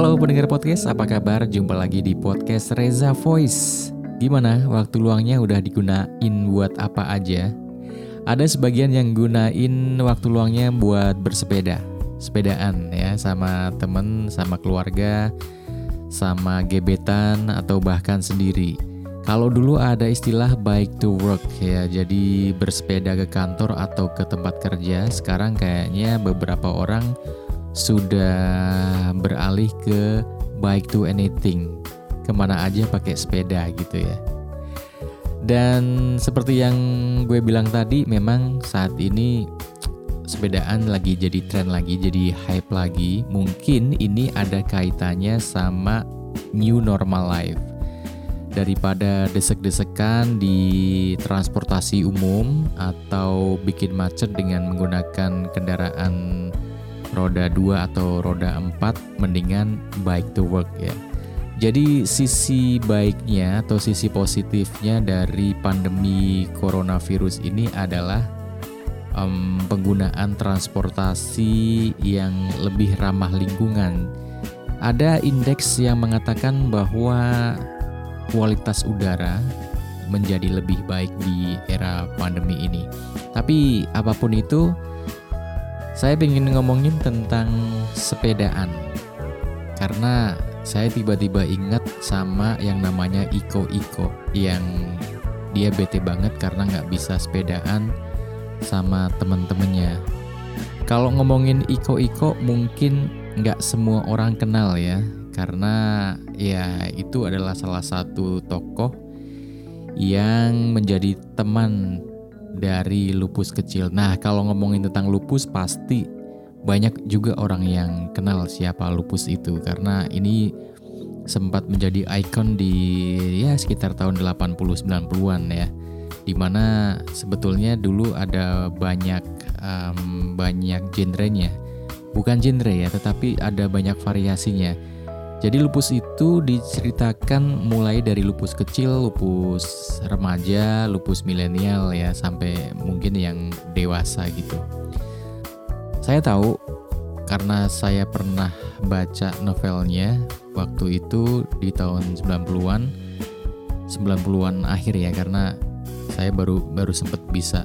Halo pendengar podcast, apa kabar? Jumpa lagi di podcast Reza Voice. Gimana waktu luangnya udah digunain buat apa aja? Ada sebagian yang gunain waktu luangnya buat bersepeda, sepedaan ya sama temen, sama keluarga, sama gebetan atau bahkan sendiri. Kalau dulu ada istilah bike to work ya, jadi bersepeda ke kantor atau ke tempat kerja. Sekarang kayaknya beberapa orang sudah beralih ke bike to anything. Ke mana aja pakai sepeda gitu ya. Dan seperti yang gue bilang tadi memang saat ini sepedaan lagi jadi tren lagi jadi hype lagi. Mungkin ini ada kaitannya sama new normal life. Daripada desek-desekan di transportasi umum atau bikin macet dengan menggunakan kendaraan roda 2 atau roda 4 mendingan bike to work ya. Jadi sisi baiknya atau sisi positifnya dari pandemi coronavirus ini adalah um, penggunaan transportasi yang lebih ramah lingkungan. Ada indeks yang mengatakan bahwa kualitas udara menjadi lebih baik di era pandemi ini. Tapi apa pun itu, saya ingin ngomongin tentang sepedaan karena saya tiba-tiba ingat sama yang namanya Iko Iko yang dia bete banget karena nggak bisa sepedaan sama temen-temennya. Kalau ngomongin Iko Iko mungkin nggak semua orang kenal ya karena ya itu adalah salah satu tokoh yang menjadi teman dari lupus kecil. Nah, kalau ngomongin tentang lupus pasti banyak juga orang yang kenal siapa lupus itu karena ini sempat menjadi ikon di ya sekitar tahun 80 90-an ya. Di mana sebetulnya dulu ada banyak um, banyak genrenya. Bukan genre ya, tetapi ada banyak variasinya jadi lupus itu diceritakan mulai dari lupus kecil, lupus remaja, lupus milenial ya sampai mungkin yang dewasa gitu. Saya tahu karena saya pernah baca novelnya waktu itu di tahun 90-an 90-an akhir ya karena saya baru baru sempat bisa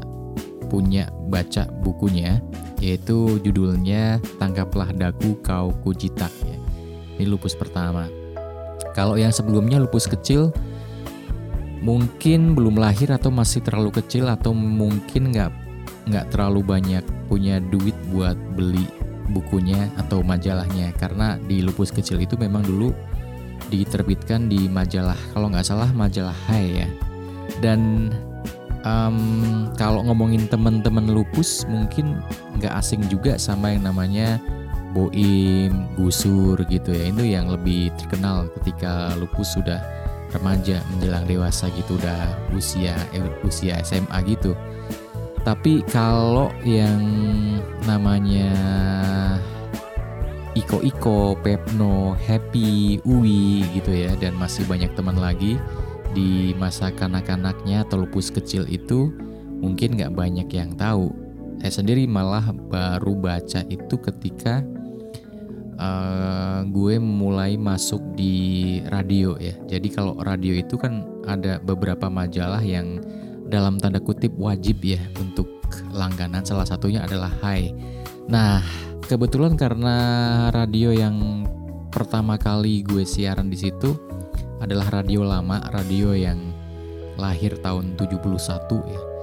punya baca bukunya yaitu judulnya Tangkaplah Daku Kau Kujitak ya ini lupus pertama. Kalau yang sebelumnya lupus kecil mungkin belum lahir atau masih terlalu kecil atau mungkin nggak nggak terlalu banyak punya duit buat beli bukunya atau majalahnya karena di lupus kecil itu memang dulu diterbitkan di majalah kalau nggak salah majalah Hai ya dan um, kalau ngomongin teman-teman lupus mungkin nggak asing juga sama yang namanya Boim, Gusur gitu ya. Itu yang lebih terkenal ketika lupus sudah remaja menjelang dewasa gitu udah usia eh, usia SMA gitu. Tapi kalau yang namanya Iko Iko, Pepno, Happy, Uwi gitu ya dan masih banyak teman lagi di masa kanak-kanaknya atau lupus kecil itu mungkin nggak banyak yang tahu. Saya sendiri malah baru baca itu ketika uh, gue mulai masuk di radio ya. Jadi kalau radio itu kan ada beberapa majalah yang dalam tanda kutip wajib ya untuk langganan. Salah satunya adalah Hai. Nah, kebetulan karena radio yang pertama kali gue siaran di situ adalah radio lama, radio yang lahir tahun 71 ya.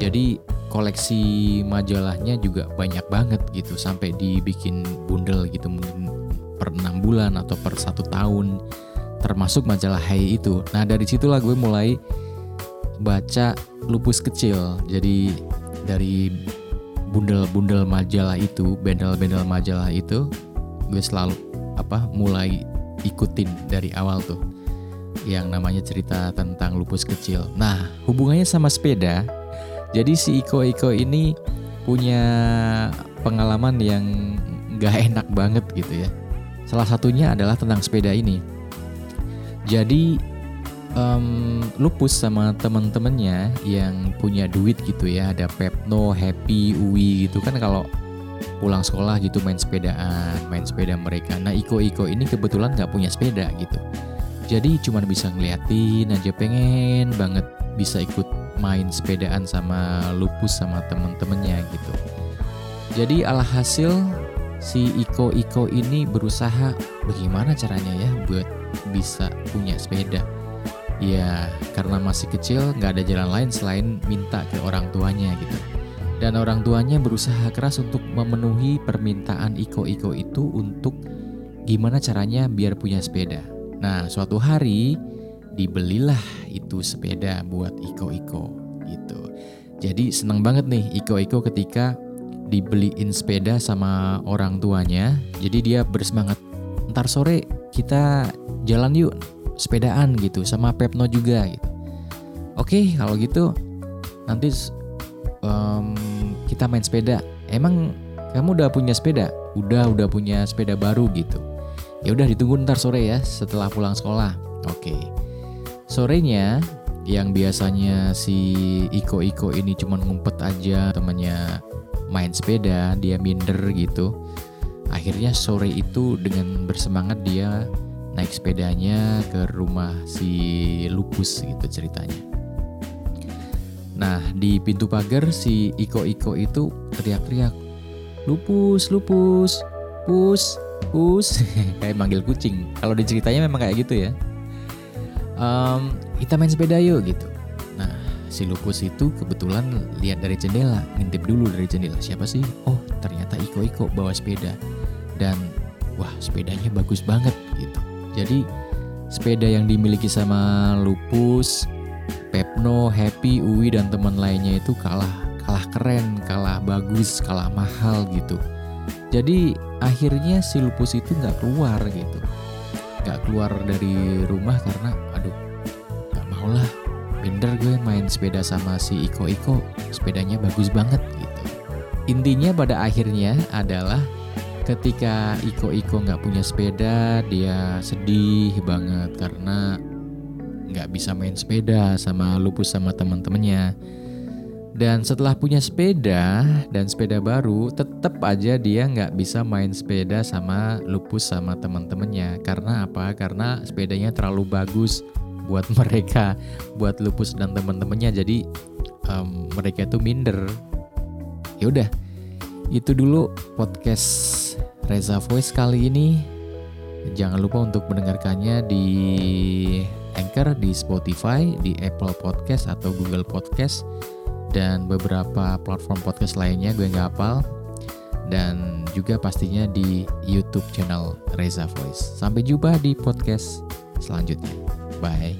Jadi koleksi majalahnya juga banyak banget gitu sampai dibikin bundel gitu per enam bulan atau per satu tahun termasuk majalah Hai itu. Nah dari situlah gue mulai baca lupus kecil. Jadi dari bundel-bundel majalah itu, bendel-bendel majalah itu, gue selalu apa mulai ikutin dari awal tuh yang namanya cerita tentang lupus kecil. Nah hubungannya sama sepeda jadi si Iko Iko ini punya pengalaman yang gak enak banget gitu ya. Salah satunya adalah tentang sepeda ini. Jadi um, lupus sama temen-temennya yang punya duit gitu ya, ada Pepno, Happy, Uwi gitu kan kalau pulang sekolah gitu main sepedaan, main sepeda mereka. Nah Iko-Iko ini kebetulan nggak punya sepeda gitu. Jadi cuma bisa ngeliatin aja pengen banget bisa ikut main sepedaan sama lupus sama temen-temennya gitu. Jadi alhasil si Iko Iko ini berusaha bagaimana caranya ya buat bisa punya sepeda. Ya karena masih kecil nggak ada jalan lain selain minta ke orang tuanya gitu. Dan orang tuanya berusaha keras untuk memenuhi permintaan Iko Iko itu untuk gimana caranya biar punya sepeda. Nah suatu hari dibelilah itu sepeda buat Iko Iko gitu. Jadi seneng banget nih Iko Iko ketika dibeliin sepeda sama orang tuanya. Jadi dia bersemangat. Ntar sore kita jalan yuk sepedaan gitu sama Pepno juga gitu. Oke kalau gitu nanti um, kita main sepeda. Emang kamu udah punya sepeda? Udah udah punya sepeda baru gitu. Ya udah ditunggu ntar sore ya setelah pulang sekolah. Oke. Sorenya yang biasanya si Iko Iko ini cuma ngumpet aja temannya main sepeda, dia minder gitu. Akhirnya sore itu dengan bersemangat dia naik sepedanya ke rumah si Lupus gitu ceritanya. Nah di pintu pagar si Iko Iko itu teriak-teriak, Lupus, Lupus, Pus, Pus, kayak manggil kucing. Kalau diceritanya memang kayak gitu ya. Um, kita main sepeda yuk gitu si Lupus itu kebetulan lihat dari jendela, ngintip dulu dari jendela siapa sih? Oh ternyata Iko Iko bawa sepeda dan wah sepedanya bagus banget gitu. Jadi sepeda yang dimiliki sama Lupus, Pepno, Happy, Uwi dan teman lainnya itu kalah kalah keren, kalah bagus, kalah mahal gitu. Jadi akhirnya si Lupus itu nggak keluar gitu, nggak keluar dari rumah karena mau lah minder gue main sepeda sama si Iko Iko sepedanya bagus banget gitu intinya pada akhirnya adalah ketika Iko Iko nggak punya sepeda dia sedih banget karena nggak bisa main sepeda sama lupus sama teman-temannya dan setelah punya sepeda dan sepeda baru, tetap aja dia nggak bisa main sepeda sama lupus sama teman-temannya. Karena apa? Karena sepedanya terlalu bagus buat mereka buat lupus dan teman-temannya jadi um, mereka itu minder ya udah itu dulu podcast Reza Voice kali ini jangan lupa untuk mendengarkannya di Anchor di Spotify di Apple Podcast atau Google Podcast dan beberapa platform podcast lainnya gue nggak hafal dan juga pastinya di YouTube channel Reza Voice. Sampai jumpa di podcast selanjutnya. Bye.